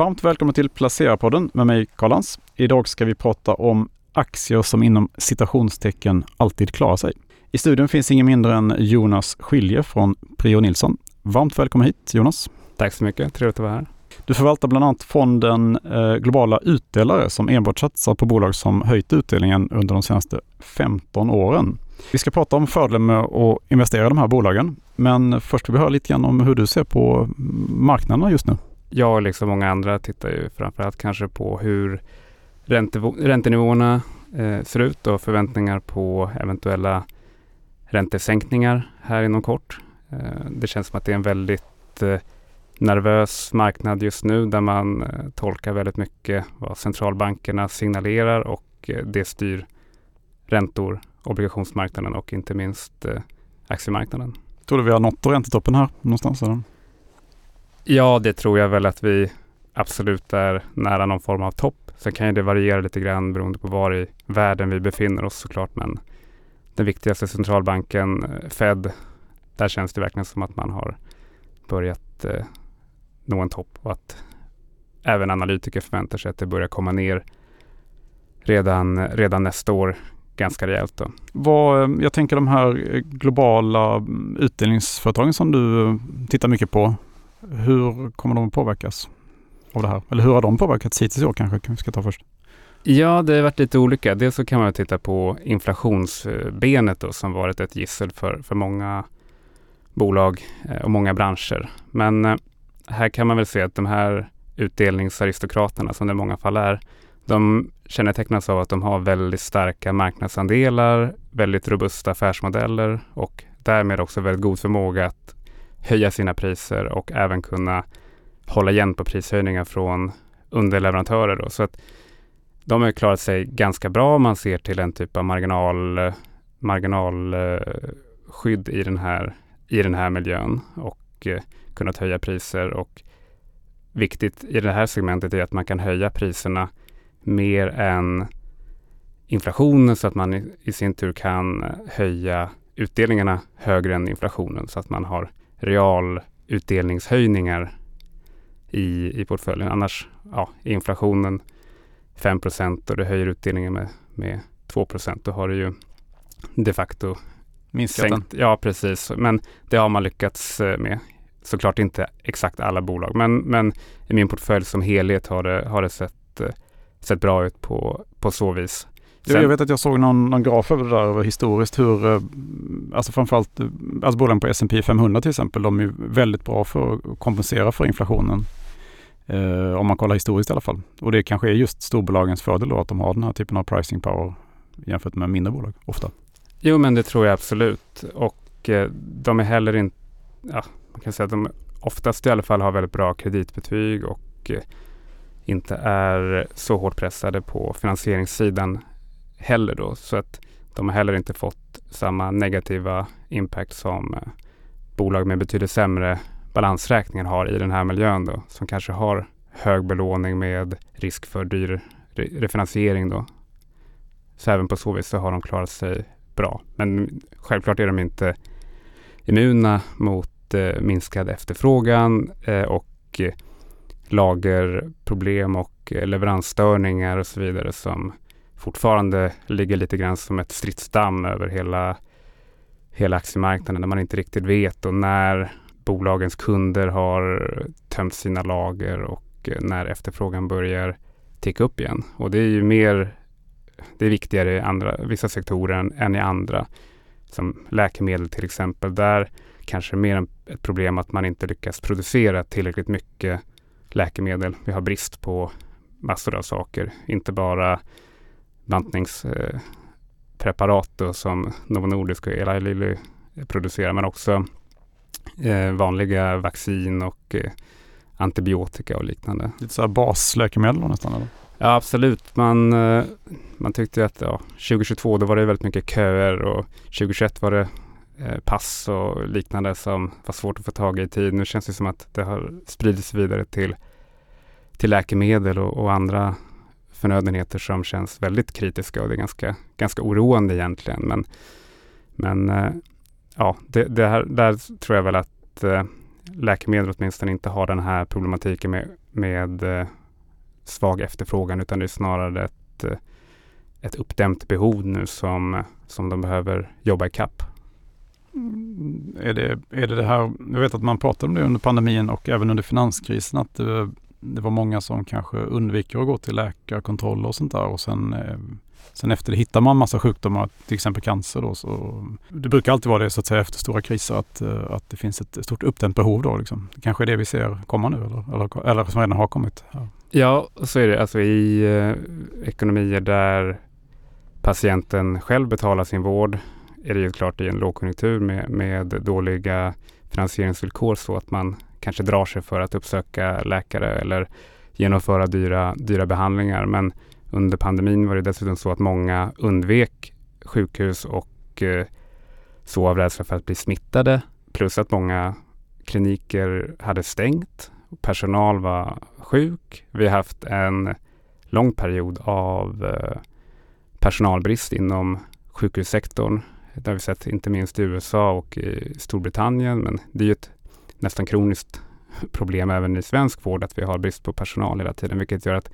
Varmt välkommen till Placerarpodden med mig Karl Lans. Idag ska vi prata om aktier som inom citationstecken alltid klarar sig. I studion finns ingen mindre än Jonas Skilje från Prio Nilsson. Varmt välkommen hit Jonas. Tack så mycket, trevligt att vara här. Du förvaltar bland annat fonden eh, Globala utdelare som enbart satsar på bolag som höjt utdelningen under de senaste 15 åren. Vi ska prata om fördelen med att investera i de här bolagen. Men först vill vi höra lite grann om hur du ser på marknaderna just nu. Jag liksom många andra tittar ju framförallt kanske på hur räntenivåerna eh, ser ut och förväntningar på eventuella räntesänkningar här inom kort. Eh, det känns som att det är en väldigt eh, nervös marknad just nu där man eh, tolkar väldigt mycket vad centralbankerna signalerar och eh, det styr räntor, obligationsmarknaden och inte minst eh, aktiemarknaden. Tror du vi har nått räntetoppen här någonstans? Eller? Ja, det tror jag väl att vi absolut är nära någon form av topp. Sen kan ju det variera lite grann beroende på var i världen vi befinner oss såklart. Men den viktigaste centralbanken, eh, Fed, där känns det verkligen som att man har börjat eh, nå en topp och att även analytiker förväntar sig att det börjar komma ner redan, eh, redan nästa år ganska rejält. Då. Vad, eh, jag tänker de här globala mm, utdelningsföretagen som du tittar mycket på. Hur kommer de att påverkas av det här? Eller hur har de påverkats hittills i år kanske vi ska ta först? Ja, det har varit lite olika. Dels så kan man titta på inflationsbenet då, som varit ett gissel för, för många bolag eh, och många branscher. Men eh, här kan man väl se att de här utdelningsaristokraterna, som det i många fall är, de kännetecknas av att de har väldigt starka marknadsandelar, väldigt robusta affärsmodeller och därmed också väldigt god förmåga att höja sina priser och även kunna hålla igen på prishöjningar från underleverantörer. Då. Så att de har klarat sig ganska bra om man ser till en typ av marginal, marginalskydd i den här, i den här miljön och eh, kunnat höja priser. Och viktigt i det här segmentet är att man kan höja priserna mer än inflationen så att man i, i sin tur kan höja utdelningarna högre än inflationen så att man har real utdelningshöjningar i, i portföljen. Annars ja, är inflationen 5% och du höjer utdelningen med, med 2% då har du ju de facto Minskat sänkt. Ja, precis. Men det har man lyckats eh, med. Såklart inte exakt alla bolag, men, men i min portfölj som helhet har det, har det sett, eh, sett bra ut på, på så vis. Sen, jag vet att jag såg någon, någon graf över det där historiskt hur, eh, alltså framförallt alltså bolagen på S&P 500 till exempel, de är väldigt bra för att kompensera för inflationen. Eh, om man kollar historiskt i alla fall. Och det kanske är just storbolagens fördel då att de har den här typen av pricing power jämfört med mindre bolag ofta. Jo men det tror jag absolut och eh, de är heller inte, ja, man kan säga att de oftast i alla fall har väldigt bra kreditbetyg och eh, inte är så hårt pressade på finansieringssidan heller då. Så att de har heller inte fått samma negativa impact som eh, bolag med betydligt sämre balansräkningar har i den här miljön då, som kanske har hög belåning med risk för dyr refinansiering då. Så även på så vis så har de klarat sig bra. Men självklart är de inte immuna mot eh, minskad efterfrågan eh, och eh, lagerproblem och eh, leveransstörningar och så vidare som fortfarande ligger lite grann som ett stridsdamm över hela, hela aktiemarknaden där man inte riktigt vet och när bolagens kunder har tömt sina lager och eh, när efterfrågan börjar ticka upp igen. Och det är ju mer, det är viktigare i andra, vissa sektorer än, i andra. Som läkemedel till exempel. Där kanske mer ett problem att man inte lyckas producera tillräckligt mycket läkemedel. Vi har brist på massor av saker. Inte bara bantningspreparat eh, som Novo Nordisk och Eli Lilly producerar men också eh, vanliga vaccin och eh, antibiotika och liknande. Lite så här basläkemedel nästan? Eller? Ja, absolut. Man, man tyckte att ja, 2022 då var det väldigt mycket köer och 2021 var det pass och liknande som var svårt att få tag i i tid. Nu känns det som att det har spridits vidare till, till läkemedel och, och andra förnödenheter som känns väldigt kritiska och det är ganska, ganska oroande egentligen. Men, men eh, ja, det, det här, där tror jag väl att eh, läkemedel åtminstone inte har den här problematiken med med eh, svag efterfrågan utan det är snarare ett, ett uppdämt behov nu som, som de behöver jobba ikapp. kapp. är det, är det det här, jag vet att man pratade om det under pandemin och även under finanskrisen att det, det var många som kanske undviker att gå till läkarkontroller och sånt där och sen eh, Sen efter det hittar man massa sjukdomar, till exempel cancer. Då, så det brukar alltid vara det så att säga efter stora kriser att, eh, att det finns ett stort uppdämt behov. Då, liksom. Det kanske är det vi ser komma nu eller, eller, eller som redan har kommit. Ja, ja så är det. Alltså i eh, ekonomier där patienten själv betalar sin vård är det ju klart i en lågkonjunktur med, med dåliga finansieringsvillkor så att man kanske drar sig för att uppsöka läkare eller genomföra dyra, dyra behandlingar. Men under pandemin var det dessutom så att många undvek sjukhus och eh, så av rädsla för att bli smittade. Plus att många kliniker hade stängt. Personal var sjuk. Vi har haft en lång period av eh, personalbrist inom sjukhussektorn. Det har vi sett inte minst i USA och i Storbritannien. Men det är ju ett nästan kroniskt problem även i svensk vård att vi har brist på personal hela tiden, vilket gör att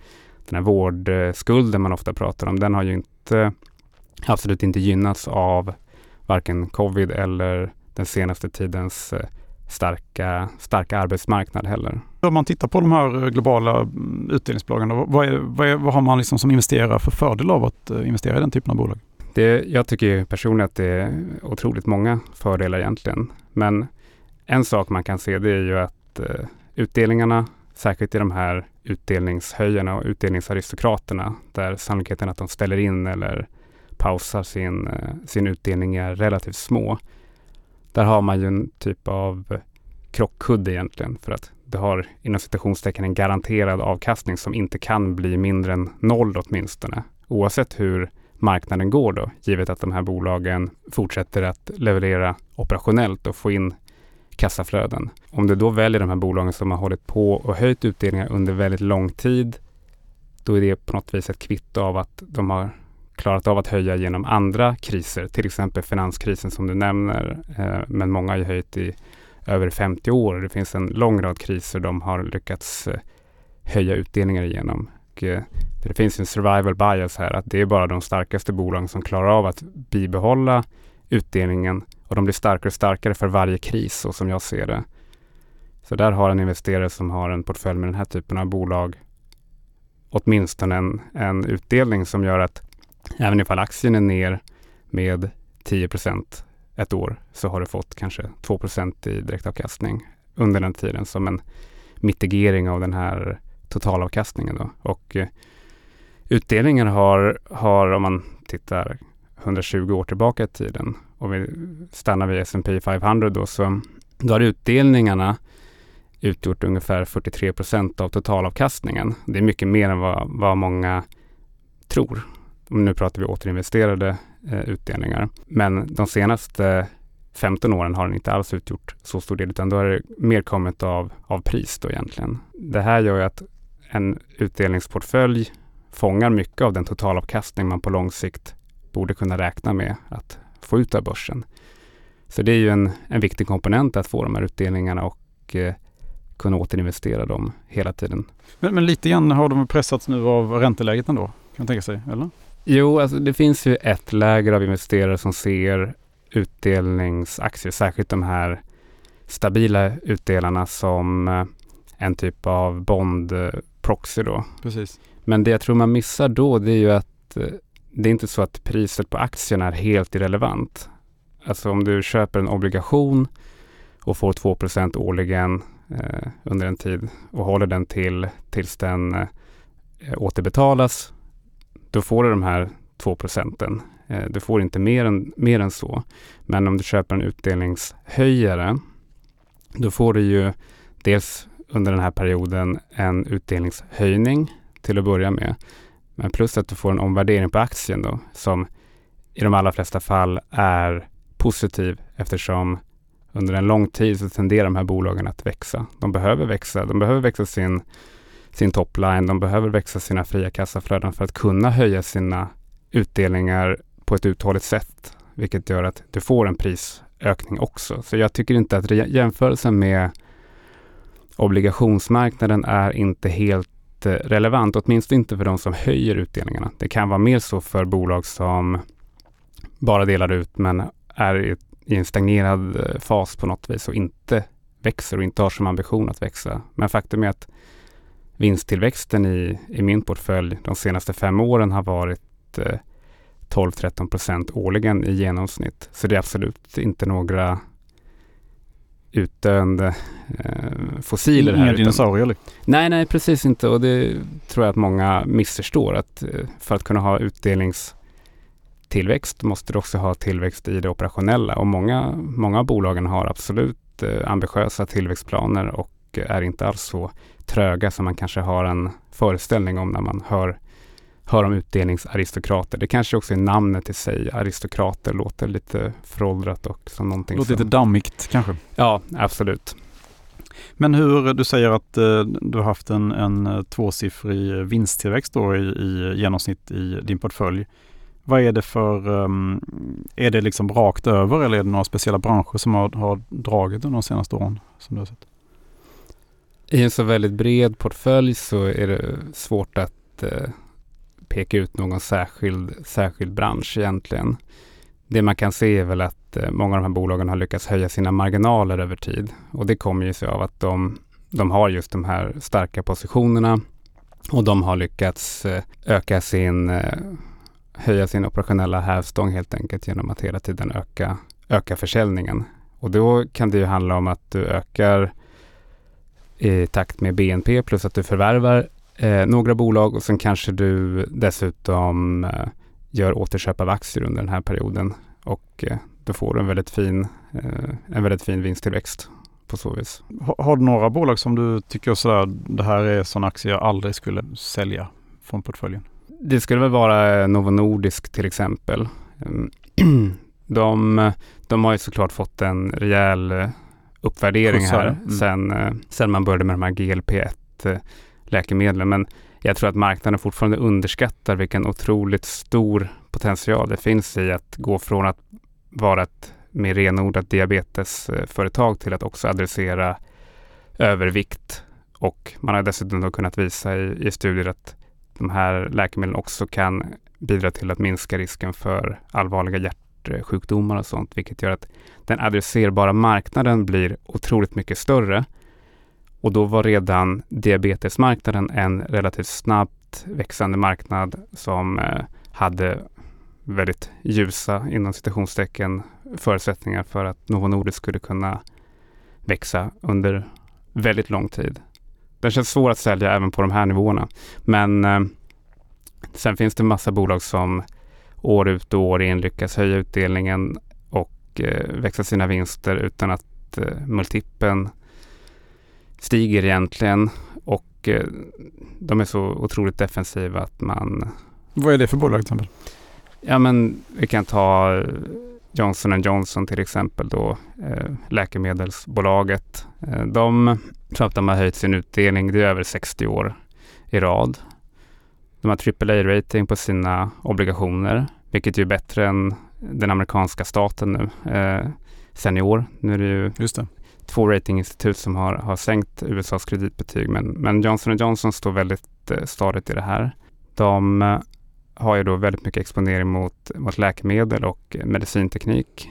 den här vårdskulden man ofta pratar om, den har ju inte absolut inte gynnats av varken covid eller den senaste tidens eh, starka, starka arbetsmarknad heller. Om man tittar på de här eh, globala mm, utdelningsbolagen, vad, är, vad, är, vad har man liksom som investerare för fördel av att eh, investera i den typen av bolag? Det, jag tycker personligen att det är otroligt många fördelar egentligen. Men en sak man kan se det är ju att eh, utdelningarna Särskilt i de här utdelningshöjarna och utdelningsaristokraterna där sannolikheten att de ställer in eller pausar sin, eh, sin utdelning är relativt små. Där har man ju en typ av krockkudde egentligen för att det har inom citationstecken en garanterad avkastning som inte kan bli mindre än noll åtminstone. Oavsett hur marknaden går då, givet att de här bolagen fortsätter att leverera operationellt och få in kassaflöden. Om du då väljer de här bolagen som har hållit på och höjt utdelningar under väldigt lång tid, då är det på något vis ett kvitto av att de har klarat av att höja genom andra kriser, till exempel finanskrisen som du nämner. Eh, men många har ju höjt i över 50 år. Det finns en lång rad kriser de har lyckats eh, höja utdelningar igenom. Eh, det finns en survival bias här, att det är bara de starkaste bolagen som klarar av att bibehålla utdelningen och de blir starkare och starkare för varje kris, så som jag ser det. Så där har en investerare som har en portfölj med den här typen av bolag åtminstone en, en utdelning som gör att även ifall aktien är ner med 10% ett år så har du fått kanske 2% i direktavkastning under den tiden som en mitigering av den här totalavkastningen. Då. Och eh, utdelningen har, har, om man tittar 120 år tillbaka i tiden, och vi stannar vid S&P 500 då, så då har utdelningarna utgjort ungefär 43 procent av totalavkastningen. Det är mycket mer än vad, vad många tror. Nu pratar vi återinvesterade eh, utdelningar. Men de senaste 15 åren har den inte alls utgjort så stor del, utan då har det mer kommit av, av pris då egentligen. Det här gör ju att en utdelningsportfölj fångar mycket av den totalavkastning man på lång sikt borde kunna räkna med att få ut av börsen. Så det är ju en, en viktig komponent att få de här utdelningarna och eh, kunna återinvestera dem hela tiden. Men, men, lite grann har de pressats nu av ränteläget ändå, kan man tänka sig, eller? Jo, alltså det finns ju ett läger av investerare som ser utdelningsaktier, särskilt de här stabila utdelarna som eh, en typ av bond-proxy då. Precis. Men det jag tror man missar då, det är ju att eh, det är inte så att priset på aktien är helt irrelevant. Alltså om du köper en obligation och får 2% årligen eh, under en tid och håller den till tills den eh, återbetalas, då får du de här 2 procenten. Eh, du får inte mer än, mer än så. Men om du köper en utdelningshöjare, då får du ju dels under den här perioden en utdelningshöjning till att börja med. Men plus att du får en omvärdering på aktien då som i de allra flesta fall är positiv eftersom under en lång tid så tenderar de här bolagen att växa. De behöver växa. De behöver växa sin, sin topline. De behöver växa sina fria kassaflöden för att kunna höja sina utdelningar på ett uthålligt sätt, vilket gör att du får en prisökning också. Så jag tycker inte att jämförelsen med obligationsmarknaden är inte helt relevant, åtminstone inte för de som höjer utdelningarna. Det kan vara mer så för bolag som bara delar ut men är i, en stagnerad eh, fas på något vis och inte växer och inte har som ambition att växa. Men faktum är att vinsttillväxten i, i min portfölj de senaste fem åren har varit eh, 12-13 procent årligen i genomsnitt. Så det är absolut inte några utdöende eh, fossiler Inga här. Dinosaurier? Nej, nej, precis inte. Och det tror jag att många missförstår. Att eh, för att kunna ha utdelningstillväxt måste du också ha tillväxt i det operationella. Och många, många av bolagen har absolut eh, ambitiösa tillväxtplaner och är inte alls så tröga som man kanske har en föreställning om när man hör hör om utdelningsaristokrater. Det kanske också är namnet i sig. Aristokrater låter lite föråldrat och som någonting Låter som... lite dammigt kanske? Ja, absolut. Men hur, du säger att eh, du har haft en, en eh, tvåsiffrig vinsttillväxt då i, i genomsnitt i din portfölj. Vad är det för, um, är det liksom rakt över eller är det några speciella branscher som har, har dragit under de senaste åren? Som du har sett? I en så väldigt bred portfölj så är det svårt att eh, peka ut någon särskild, särskild bransch egentligen. Det man kan se är väl att eh, många av de här bolagen har lyckats höja sina marginaler över tid. Och det kommer ju sig av att de, de har just de här starka positionerna och de har lyckats eh, öka sin, eh, höja sin operationella hävstång helt enkelt genom att hela tiden öka, öka försäljningen. Och då kan det ju handla om att du ökar i takt med BNP plus att du förvärvar eh, några bolag och sen kanske du dessutom eh, gör återköp av aktier under den här perioden och eh, då får du en väldigt fin, eh, en väldigt fin vinsttillväxt på så vis. Har, har du några bolag som du tycker sådär, det här är sådana aktier jag aldrig skulle sälja från portföljen? Det skulle väl vara Novo Nordisk till exempel. De, de har ju såklart fått en rejäl eh, uppvärdering här mm. sen, eh, sen man började med de här GLP-1 läkemedlen. Men jag tror att marknaden fortfarande underskattar vilken otroligt stor potential det finns i att gå från att vara ett mer renodlat diabetesföretag till att också adressera övervikt. Och man har dessutom då kunnat visa i, i studier att de här läkemedlen också kan bidra till att minska risken för allvarliga hjärtsjukdomar och sånt, vilket gör att den adresserbara marknaden blir otroligt mycket större. Och då var redan diabetesmarknaden en relativt snabbt växande marknad som eh, hade väldigt ljusa, inom citationstecken, förutsättningar för att Novo Nordisk skulle kunna växa under väldigt lång tid. Den känns svår att sälja även på de här nivåerna. Men eh, sen finns det massa bolag som år ut och år in lyckas höja utdelningen och eh, växa sina vinster utan att eh, multipeln stiger egentligen och eh, de är så otroligt defensiva att man... Vad är det för bolag till exempel? Ja men vi kan ta Johnson Johnson till exempel då, eh, läkemedelsbolaget. Eh, de tror att de har höjt sin utdelning, det är över 60 år i rad. De har AAA-rating på sina obligationer, vilket är bättre än den amerikanska staten nu. Eh, sen i år. Nu är det ju Just det två ratinginstitut som har, har sänkt USAs kreditbetyg. Men, men Johnson Johnson står väldigt eh, stadigt i det här. De eh, har ju då väldigt mycket exponering mot, mot läkemedel och medicinteknik.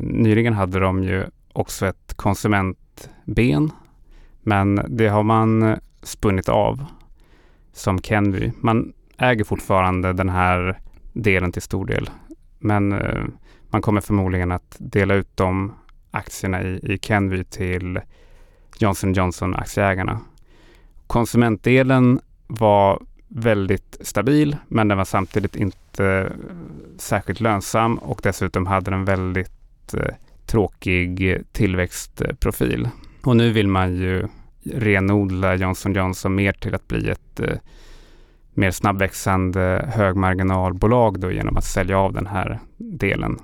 Nyligen hade de ju också ett konsumentben. Men det har man eh, spunnit av som Kenvy. Man äger fortfarande den här delen till stor del. Men eh, man kommer förmodligen att dela ut dem aktierna i, i Kenvy till Johnson Johnson aktieägarna. Konsumentdelen var väldigt stabil men den var samtidigt inte särskilt lönsam och dessutom hade den väldigt eh, tråkig tillväxtprofil. Och nu vill man ju renodla Johnson Johnson mer till att bli ett eh, mer snabbväxande högmarginalbolag då genom att sälja av den här delen.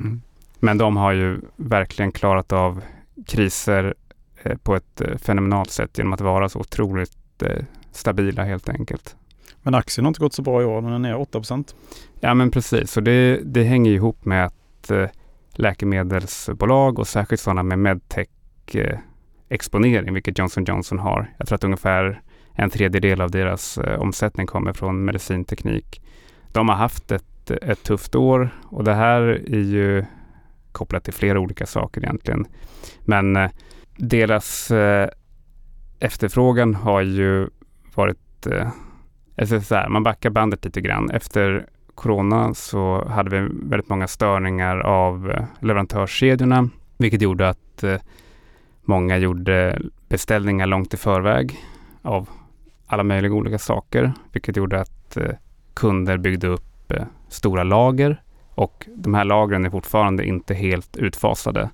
Mm. Men de har ju verkligen klarat av kriser eh, på ett eh, fenomenalt sätt genom att vara så otroligt eh, stabila helt enkelt. Men aktien har inte gått så bra i år, den är ner 8 Ja men precis, och det, det hänger ihop med att läkemedelsbolag och särskilt sådana med medtech exponering, vilket Johnson Johnson har. Jag tror att ungefär en tredjedel av deras omsättning kommer från medicinteknik. De har haft ett, ett tufft år och det här är ju kopplat till flera olika saker egentligen. Men eh, deras eh, efterfrågan har ju varit, eh, alltså så här, man backar bandet lite grann. Efter corona så hade vi väldigt många störningar av eh, leverantörskedjorna, vilket gjorde att eh, många gjorde beställningar långt i förväg av alla möjliga olika saker, vilket gjorde att eh, kunder byggde upp eh, stora lager och de här lagren är fortfarande inte helt utfasade.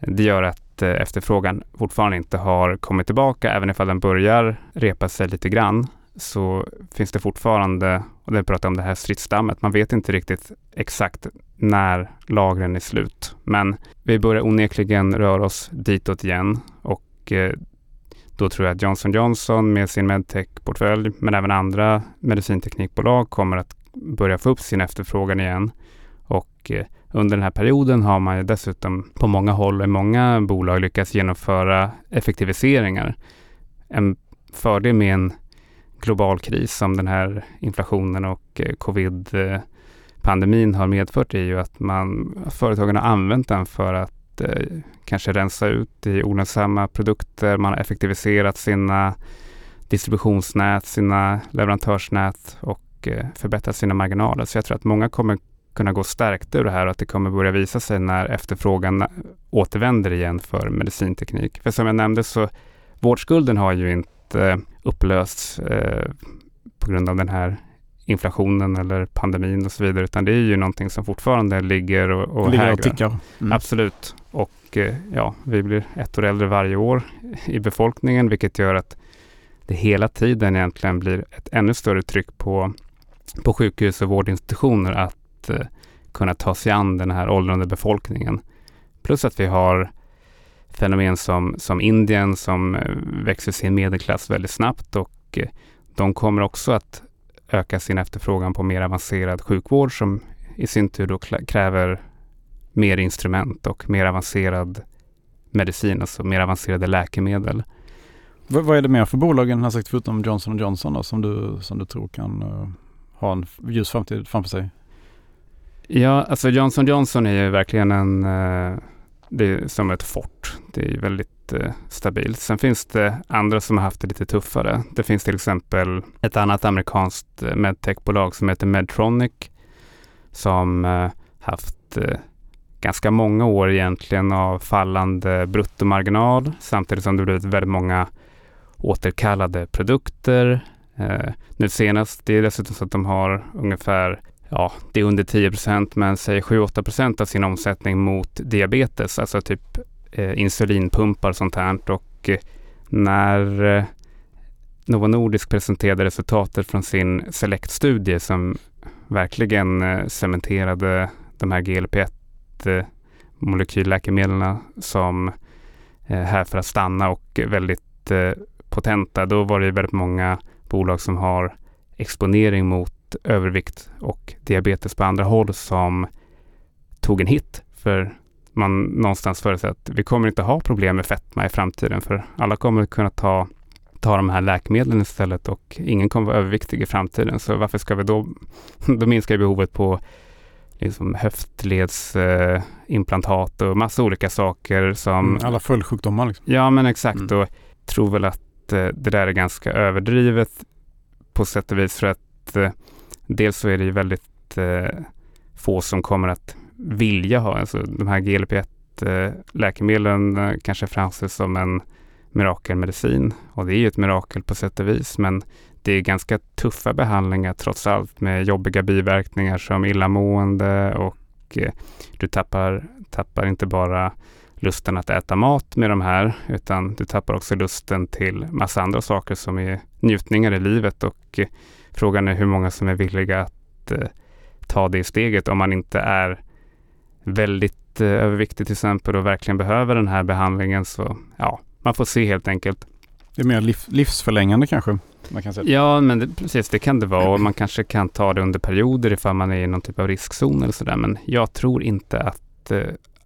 Det gör att eh, efterfrågan fortfarande inte har kommit tillbaka, även ifall den börjar repa sig lite grann så finns det fortfarande, och det pratar om det här stridsdammet, man vet inte riktigt exakt när lagren är slut. Men vi börjar onekligen röra oss ditåt igen och eh, då tror jag att Johnson Johnson med sin medtech-portfölj, men även andra medicinteknikbolag kommer att börja få upp sin efterfrågan igen. Och eh, under den här perioden har man ju dessutom på många håll och i många bolag lyckats genomföra effektiviseringar. En fördel med en global kris som den här inflationen och eh, covid-pandemin har medfört är ju att man, företagen har använt den för att eh, kanske rensa ut i olönsamma produkter. Man har effektiviserat sina distributionsnät, sina leverantörsnät och eh, förbättrat sina marginaler. Så jag tror att många kommer kunna gå stärkta ur det här och att det kommer börja visa sig när efterfrågan återvänder igen för medicinteknik. För som jag nämnde så vårdskulden har ju inte upplösts eh, på grund av den här inflationen eller pandemin och så vidare, utan det är ju någonting som fortfarande ligger och, och ligger och. Mm. Absolut. Och eh, ja, vi blir ett år äldre varje år i befolkningen, vilket gör att det hela tiden egentligen blir ett ännu större tryck på, på sjukhus och vårdinstitutioner att eh, kunna ta sig an den här åldrande befolkningen. Plus att vi har fenomen som, som Indien som eh, växer sin medelklass väldigt snabbt och eh, de kommer också att öka sin efterfrågan på mer avancerad sjukvård som i sin tur då kräver mer instrument och mer avancerad medicin, alltså mer avancerade läkemedel. V vad är det mer för bolag än sagt förutom Johnson Johnson då, som, du, som du tror kan uh, ha en ljus framtid framför sig? Ja, alltså Johnson Johnson är ju verkligen en eh, det är som ett fort. Det är väldigt eh, stabilt. Sen finns det andra som har haft det lite tuffare. Det finns till exempel ett annat amerikanskt eh, medtechbolag som heter Medtronic som haft ganska många år egentligen av fallande bruttomarginal samtidigt som det blivit väldigt många återkallade produkter. Eh, nu senast, det är dessutom så att de har ungefär ja, det är under 10 procent, men säg 7-8 av sin omsättning mot diabetes, alltså typ eh, insulinpumpar och sånt här. Och eh, när eh, Novo Nordisk presenterade resultatet från sin Select-studie som verkligen eh, cementerade de här GLP-1 eh, molekylläkemedlen som eh, här för att stanna och väldigt eh, potenta. Då var det väldigt många bolag som har exponering mot övervikt och diabetes på andra håll som tog en hit. För man någonstans förutsätter att vi kommer inte ha problem med fetma i framtiden för alla kommer kunna ta, ta de här läkemedlen istället och ingen kommer vara överviktig i framtiden. Så varför ska vi då, då minskar behovet på liksom höftledsimplantat eh, och massa olika saker som... Mm, alla följdsjukdomar liksom. Ja men exakt mm. och tror väl att eh, det där är ganska överdrivet på sätt och vis för att eh, dels så är det ju väldigt eh, få som kommer att vilja ha, alltså de här GLP-1 eh, läkemedlen eh, kanske framställs som en mirakelmedicin. Och det är ju ett mirakel på sätt och vis men det är ganska tuffa behandlingar trots allt med jobbiga biverkningar som illamående och eh, du tappar, tappar inte bara lusten att äta mat med de här utan du tappar också lusten till massa andra saker som är njutningar i livet och eh, Frågan är hur många som är villiga att eh, ta det steget om man inte är väldigt eh, överviktig till exempel och verkligen behöver den här behandlingen. Så ja, man får se helt enkelt. Det är mer liv, livsförlängande kanske? Man kan säga. Ja, men det, precis det kan det vara och man kanske kan ta det under perioder ifall man är i någon typ av riskzon eller sådär. Men jag tror inte att eh,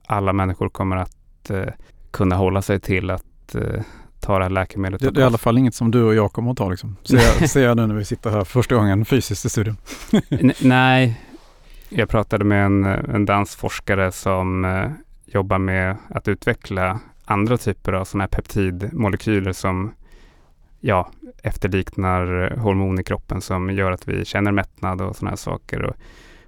alla människor kommer att eh, kunna hålla sig till att eh, ta det här läkemedlet. Det, det är i alla fall inget som du och jag kommer att ta liksom. Ser jag, ser jag nu när vi sitter här första gången fysiskt i studion. nej, jag pratade med en, en dansforskare som eh, jobbar med att utveckla andra typer av sådana här peptidmolekyler som ja, efterliknar hormon i kroppen som gör att vi känner mättnad och sådana här saker. Och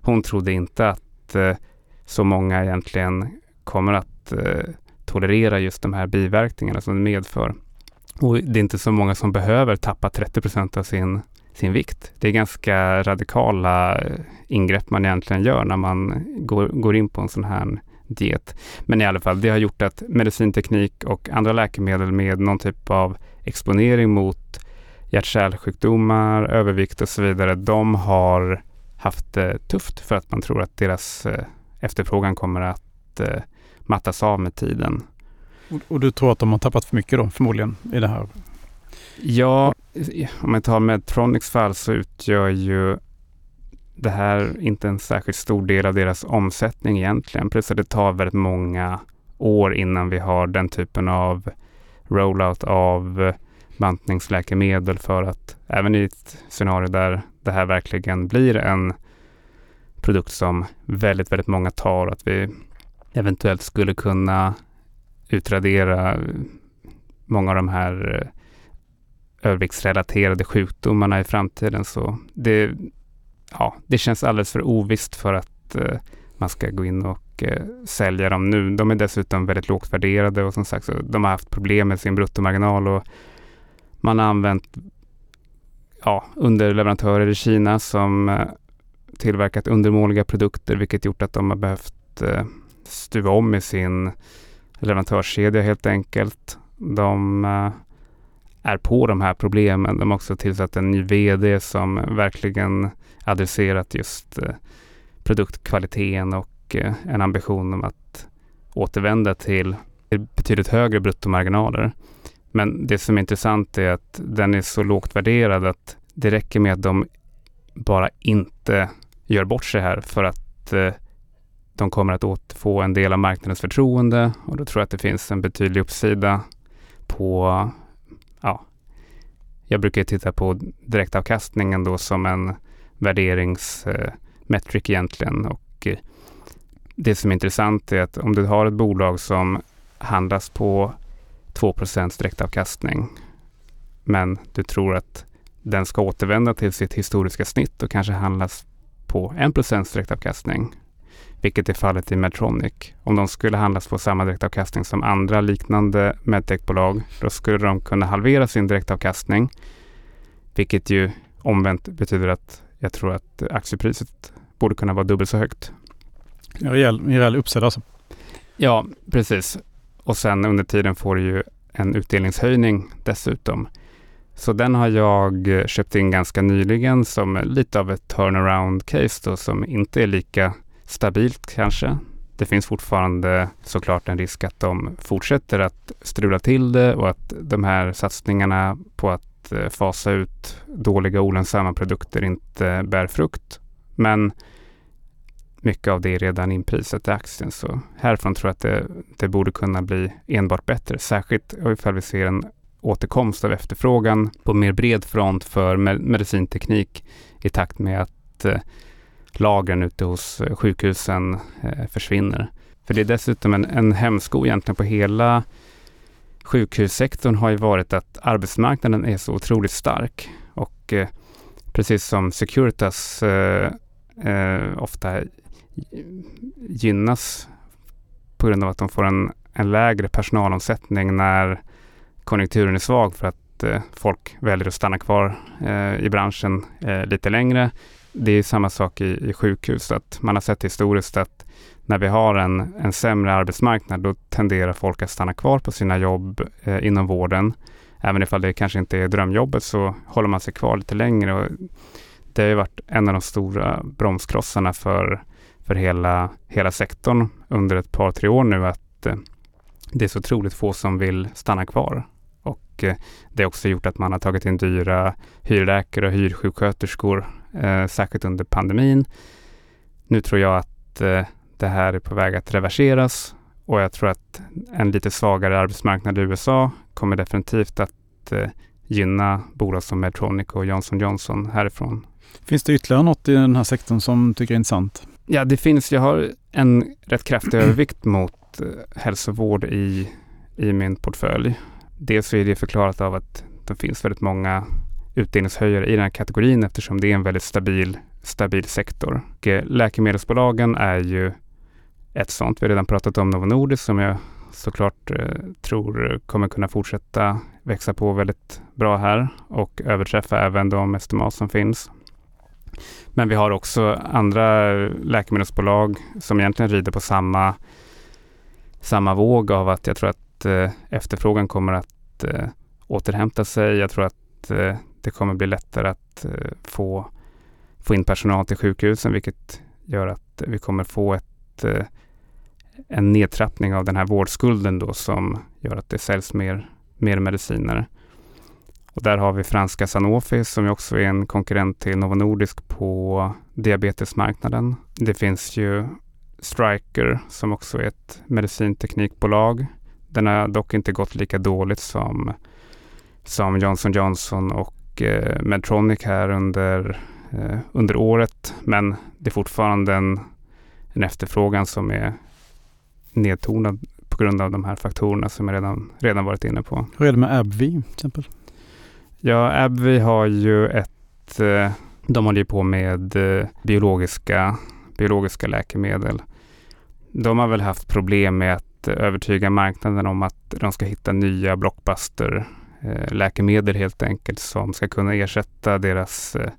hon trodde inte att eh, så många egentligen kommer att eh, tolerera just de här biverkningarna som det medför. Och det är inte så många som behöver tappa 30 procent av sin, sin vikt. Det är ganska radikala eh, ingrepp man egentligen gör när man går, går in på en sån här diet. Men i alla fall, det har gjort att medicinteknik och andra läkemedel med någon typ av exponering mot hjärt-kärlsjukdomar, övervikt och så vidare, de har haft det tufft för att man tror att deras eh, efterfrågan kommer att eh, mattas av med tiden. Och, och, du tror att de har tappat för mycket då förmodligen i det här? Ja, om jag tar Medtronics fall så utgör ju det här inte en särskilt stor del av deras omsättning egentligen. Plus att det tar väldigt många år innan vi har den typen av rollout av bantningsläkemedel för att även i ett scenario där det här verkligen blir en produkt som väldigt, väldigt många tar, att vi eventuellt skulle kunna utradera många av de här eh, överviktsrelaterade sjukdomarna i framtiden. Så det, ja, det känns alldeles för ovisst för att eh, man ska gå in och eh, sälja dem nu. De är dessutom väldigt lågt värderade och som sagt så de har haft problem med sin bruttomarginal och man har använt ja, underleverantörer i Kina som eh, tillverkat undermåliga produkter vilket gjort att de har behövt eh, stuva om i sin leverantörskedja helt enkelt. De eh, är på de här problemen. De har också tillsatt en ny VD som verkligen adresserat just eh, produktkvaliteten och eh, en ambition om att återvända till betydligt högre bruttomarginaler. Men det som är intressant är att den är så lågt värderad att det räcker med att de bara inte gör bort sig här för att eh, de kommer att återfå en del av marknadens förtroende och då tror jag att det finns en betydlig uppsida på, ja, jag brukar titta på direktavkastningen då som en värderingsmetric eh, egentligen och eh, det som är intressant är att om du har ett bolag som handlas på 2% direktavkastning men du tror att den ska återvända till sitt historiska snitt och kanske handlas på 1% direktavkastning vilket är fallet i Medtronic. Om de skulle handlas på samma direktavkastning som andra liknande medtechbolag, då skulle de kunna halvera sin direktavkastning, vilket ju omvänt betyder att jag tror att aktiepriset borde kunna vara dubbelt så högt. En rejäl, rejäl uppsida alltså. Ja, precis. Och sen under tiden får du ju en utdelningshöjning dessutom. Så den har jag köpt in ganska nyligen som lite av ett turnaround case då, som inte är lika stabilt kanske. Det finns fortfarande såklart en risk att de fortsätter att strula till det och att de här satsningarna på att eh, fasa ut dåliga olönsamma produkter inte bär frukt. Men mycket av det är redan inprisat i aktien så härifrån tror jag att det, det borde kunna bli enbart bättre. Särskilt ifall vi ser en återkomst av efterfrågan på mer bred front för medicinteknik i takt med att eh, lagren ute hos eh, sjukhusen eh, försvinner. För det är dessutom en, en hämsko egentligen på hela sjukhussektorn har ju varit att arbetsmarknaden är så otroligt stark och eh, precis som Securitas eh, eh, ofta gynnas på grund av att de får en, en lägre personalomsättning när konjunkturen är svag för att eh, folk väljer att stanna kvar i branschen lite längre det är samma sak i, i sjukhus, att man har sett historiskt att när vi har en, en sämre arbetsmarknad, då tenderar folk att stanna kvar på sina jobb eh, inom vården. Även ifall det kanske inte är drömjobbet så håller man sig kvar lite längre. Och det har ju varit en av de stora bromsklossarna för, för hela, hela sektorn under ett par, tre år nu att eh, det är så otroligt få som vill stanna kvar. Och eh, det har också gjort att man har tagit in dyra hyrläkare och hyrsjuksköterskor eh, särskilt under pandemin. Nu tror jag att eh, det här är på väg att reverseras och jag tror att en lite svagare arbetsmarknad i USA kommer definitivt att eh, gynna bolag som Medtronic och Johnson Johnson härifrån. Finns det ytterligare något i den här sektorn som tycker är intressant? Ja, det finns. Jag har en rätt kraftig övervikt mot eh, hälsovård i, i min portfölj. Dels så är det förklarat av att det finns väldigt många utdelningshöjare i den här kategorin eftersom det är en väldigt stabil, stabil sektor. Och eh, läkemedelsbolagen är ju ett sånt. Vi har redan pratat om Novo Nordisk som jag såklart eh, tror kommer kunna fortsätta växa på väldigt bra här och överträffa även de estimat som finns. Men vi har också andra läkemedelsbolag som egentligen rider på samma, samma våg av att jag tror att eh, efterfrågan kommer att eh, återhämta sig. Jag tror att eh, det kommer bli lättare att eh, få, få in personal till sjukhusen vilket gör att vi kommer få ett, eh, en nedtrappning av den här vårdskulden då som gör att det säljs mer, mer mediciner. Och där har vi franska Sanofi som också är en konkurrent till Novo Nordisk på diabetesmarknaden. Det finns ju Striker som också är ett medicinteknikbolag. Den har dock inte gått lika dåligt som, som Johnson Johnson och Medtronic här under, eh, under året. Men det är fortfarande en, en efterfrågan som är nedtonad på grund av de här faktorerna som jag redan, redan varit inne på. Hur är det med AbbVie till exempel? Ja, AbbVie har ju ett... Eh, de håller ju på med eh, biologiska, biologiska läkemedel. De har väl haft problem med att övertyga marknaden om att de ska hitta nya blockbuster eh, Eh, läkemedel helt enkelt som ska kunna ersätta deras, eh,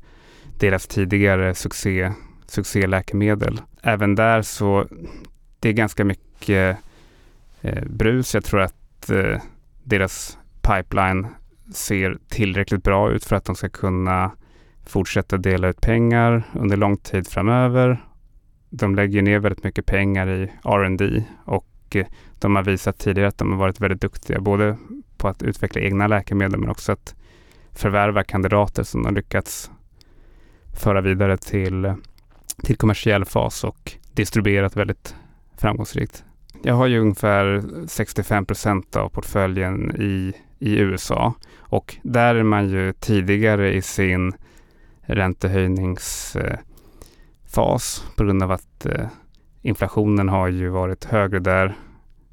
deras tidigare succé, succéläkemedel. Även där så det är ganska mycket eh, brus. Jag tror att deras pipeline ser tillräckligt bra ut för att de ska kunna fortsätta dela ut pengar under lång tid framöver. De lägger ner väldigt mycket pengar i R&D och de har visat tidigare att de har varit väldigt duktiga både på att utveckla egna läkemedel men också att förvärva kandidater som de lyckats föra vidare till, till kommersiell fas och distribuerat väldigt framgångsrikt. Jag har ju ungefär 65 procent av portföljen i i USA. Och där är man ju tidigare i sin räntehöjningsfas på grund av att eh, inflationen har ju varit högre där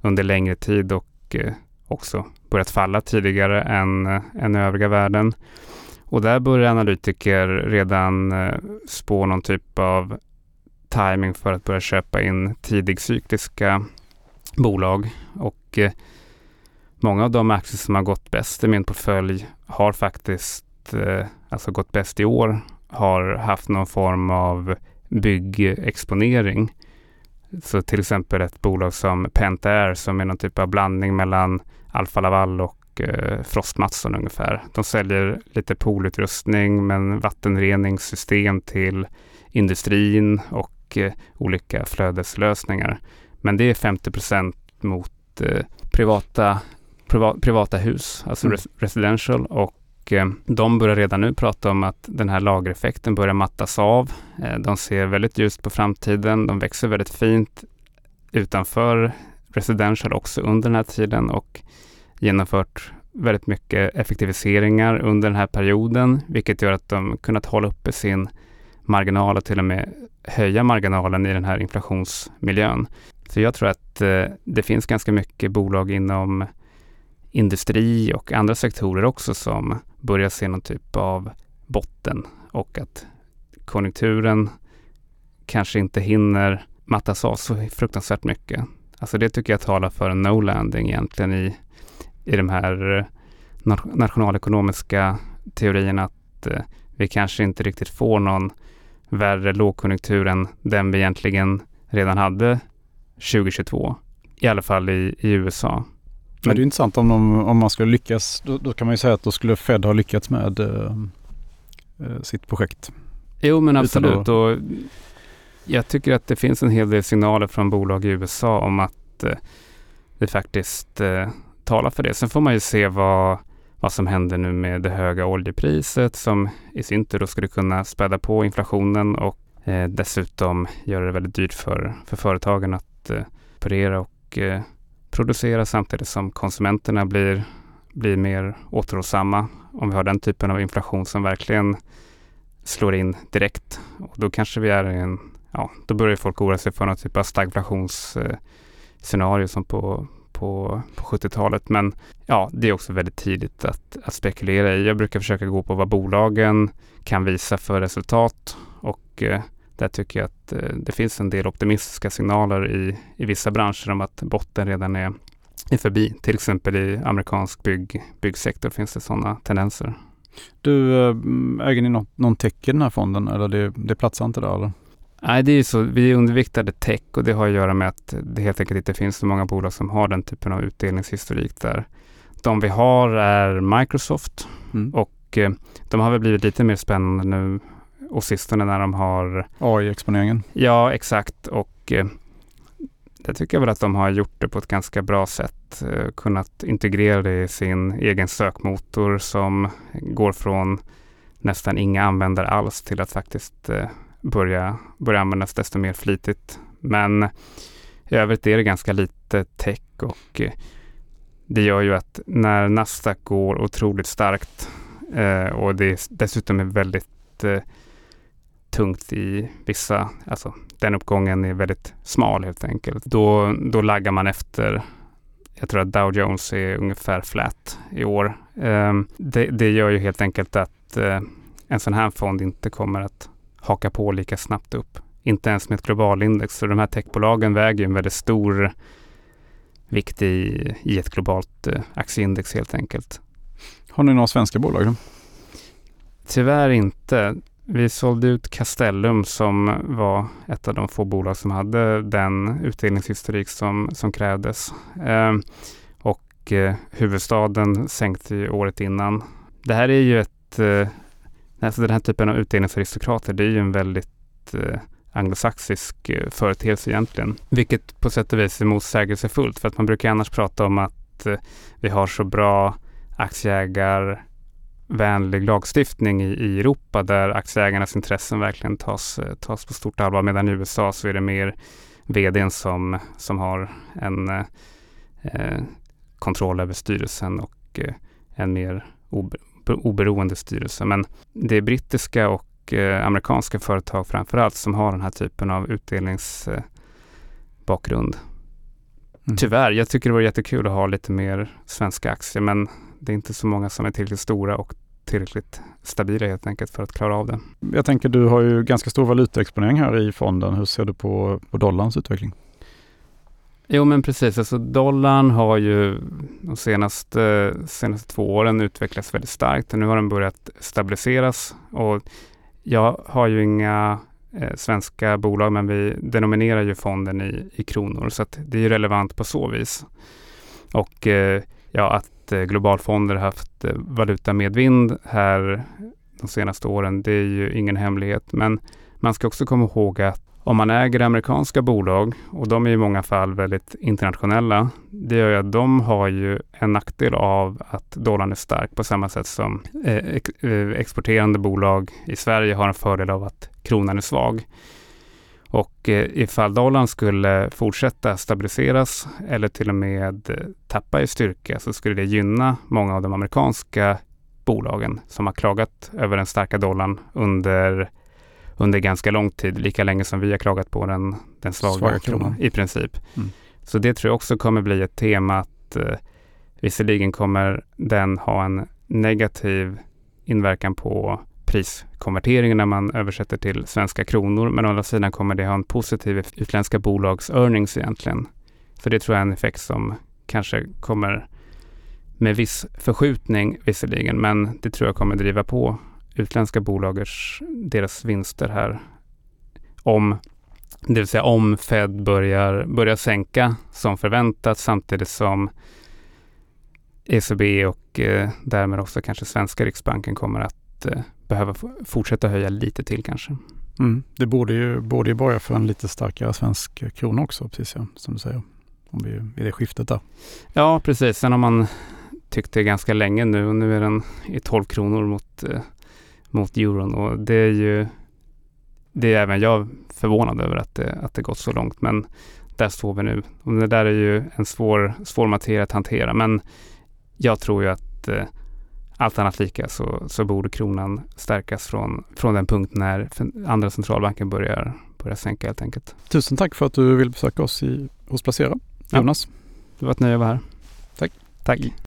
under längre tid och eh, också börjat falla tidigare än, än övriga världen. Och där börjar analytiker redan eh, spå någon typ av timing för att börja köpa in tidigcykliska bolag. Och eh, Många av de aktier som har gått bäst i min portfölj har faktiskt eh, alltså gått bäst i år, har haft någon form av byggexponering. Så till exempel ett bolag som Pentair som är någon typ av blandning mellan Alfa Laval och eh, Frostmattsson ungefär. De säljer lite poolutrustning men vattenreningssystem till industrin och eh, olika flödeslösningar. Men det är 50% mot eh, privata priva privata hus, alltså mm. res residential och eh, de börjar redan nu prata om att den här lagereffekten börjar mattas av. Eh, de ser väldigt ljust på framtiden. De växer väldigt fint utanför residential också under den här tiden och genomfört väldigt mycket effektiviseringar under den här perioden, vilket gör att de kunnat hålla uppe sin marginal och till och med höja marginalen i den här inflationsmiljön. Så jag tror att eh, det finns ganska mycket bolag inom industri och andra sektorer också som börjar se någon typ av botten och att konjunkturen kanske inte hinner mattas av så fruktansvärt mycket. Alltså det tycker jag talar för en no-landing egentligen i, i de här eh, nationalekonomiska teorierna att eh, vi kanske inte riktigt får någon värre lågkonjunktur än den vi egentligen redan hade 2022. I alla fall i, i USA. Men det är intressant om, de, om man skulle lyckas. Då, då, kan man ju säga att då skulle Fed ha lyckats med eh, eh sitt projekt. Jo men absolut. Och jag tycker att det finns en hel del signaler från bolag i USA om att eh, det faktiskt eh, talar för det. Sen får man ju se vad, vad som händer nu med det höga oljepriset som i sin tur då skulle kunna späda på inflationen och eh, dessutom göra det väldigt dyrt för, för företagen att eh, operera och eh, producera samtidigt som konsumenterna blir, blir mer återhållsamma. Om vi har den typen av inflation som verkligen slår in direkt. Och då kanske vi är i en, ja, då börjar folk oroa sig för någon typ av stagflationsscenario som på, på, på 70-talet. Men ja, det är också väldigt tidigt att, att spekulera i. Jag brukar försöka gå på vad bolagen kan visa för resultat och eh, där tycker jag att eh, det finns en del optimistiska signaler i, i vissa branscher om att botten redan är, är förbi. Till exempel i amerikansk bygg, byggsektor finns det sådana tendenser. Du, eh, äger ni något, någon tech i den här fonden eller det, det platsar inte där eller? Nej, det är ju så. Vi är underviktade tech och det har att göra med att det helt enkelt inte finns så många bolag som har den typen av utdelningshistorik där. De vi har är Microsoft mm. och eh, de har väl blivit lite mer spännande nu och sistone när de har AI-exponeringen. Ja, exakt. Och eh, det tycker jag väl att de har gjort det på ett ganska bra sätt. Eh, kunnat integrera det i sin egen sökmotor som går från nästan inga användare alls till att faktiskt eh, börja, börja användas desto mer flitigt. Men i övrigt är det ganska lite tech och eh, det gör ju att när Nasdaq går otroligt starkt eh, och det dessutom är väldigt eh, tungt i vissa, alltså den uppgången är väldigt smal helt enkelt. Då, då laggar man efter. Jag tror att Dow Jones är ungefär flat i år. Eh, det, det, gör ju helt enkelt att eh, en sån här fond inte kommer att haka på lika snabbt upp. Inte ens med ett globalindex. Så de här techbolagen väger en väldigt stor vikt i, i ett globalt eh, aktieindex helt enkelt. Har ni några svenska bolag? Då? Tyvärr inte. Vi sålde ut Castellum som var ett av de få bolag som hade den utdelningshistorik som, som krävdes. Eh, och eh, huvudstaden sänkte ju året innan. Det här är ju ett, eh, alltså den här typen av utdelningsaristokrater, det är ju en väldigt eh, anglosaxisk eh, företeelse egentligen. Vilket på sätt och vis är motsägelsefullt för att man brukar annars prata om att eh, vi har så bra aktieägarvänlig lagstiftning i, i Europa där aktieägarnas intressen verkligen tas, eh, tas på stort allvar. Medan i USA så är det mer vdn som, som har en eh, eh, kontroll över styrelsen och eh, en mer obe, oberoende styrelse. Men det är brittiska och eh, amerikanska företag framförallt som har den här typen av utdelningsbakgrund. Mm. Tyvärr, jag tycker det vore jättekul att ha lite mer svenska aktier men det är inte så många som är tillräckligt stora och tillräckligt stabila helt enkelt för att klara av det. Jag tänker du har ju ganska stor valutaexponering här i fonden. Hur ser du på, på dollarns utveckling? Jo men precis, alltså dollarn har ju de senaste, senaste två åren utvecklats väldigt starkt och nu har den börjat stabiliseras. Och jag har ju inga eh, svenska bolag men vi denominerar ju fonden i, i kronor så att det är relevant på så vis. Och eh, ja, att Eh, globalfonder haft eh, valutamedvind här de senaste åren. Det är ju ingen hemlighet. Men man ska också komma ihåg att om man äger amerikanska bolag och de är i många fall väldigt internationella. Det gör ju att de har ju en nackdel av att dollarn är stark på samma sätt som eh, eh, exporterande bolag i Sverige har en fördel av att kronan är svag. Och eh, ifall dollarn skulle fortsätta stabiliseras eller till och med tappa i styrka så skulle det gynna många av de amerikanska bolagen som har klagat över den starka dollarn under, under ganska lång tid, lika länge som vi har klagat på den, den svaga, svaga kronan i princip. Mm. Så det tror jag också kommer bli ett tema att eh, visserligen kommer den ha en negativ inverkan på priskonverteringen när man översätter till svenska kronor. Men å andra sidan kommer det ha en positiv utländska bolags earnings egentligen. Så det tror jag är en effekt som kanske kommer med viss förskjutning visserligen, men det tror jag kommer driva på utländska bolagers, deras vinster här. Om, det vill säga om Fed börjar, börjar sänka som förväntat samtidigt som ECB och eh, därmed också kanske svenska Riksbanken kommer att eh, behöva fortsätta höja lite till kanske. Mm. Det borde ju, borde ju borga för en lite starkare svensk krona också, precis ja, som du säger. Om vi, I det skiftet där. Ja, precis. Sen har man tyckt det ganska länge nu och nu är den i 12 kronor mot, eh, mot euron och det är ju det är även jag förvånad över att det, att det gått så långt. Men där står vi nu. Och det där är ju en svår, svår materia att hantera. Men jag tror ju att eh, allt annat lika så, så borde kronan stärkas från, från den punkt när andra centralbanken börjar, börjar sänka helt enkelt. Tusen tack för att du vill besöka oss i, hos Placera, Jonas. Ja, det var ett nöje att vara här. Tack. Tack.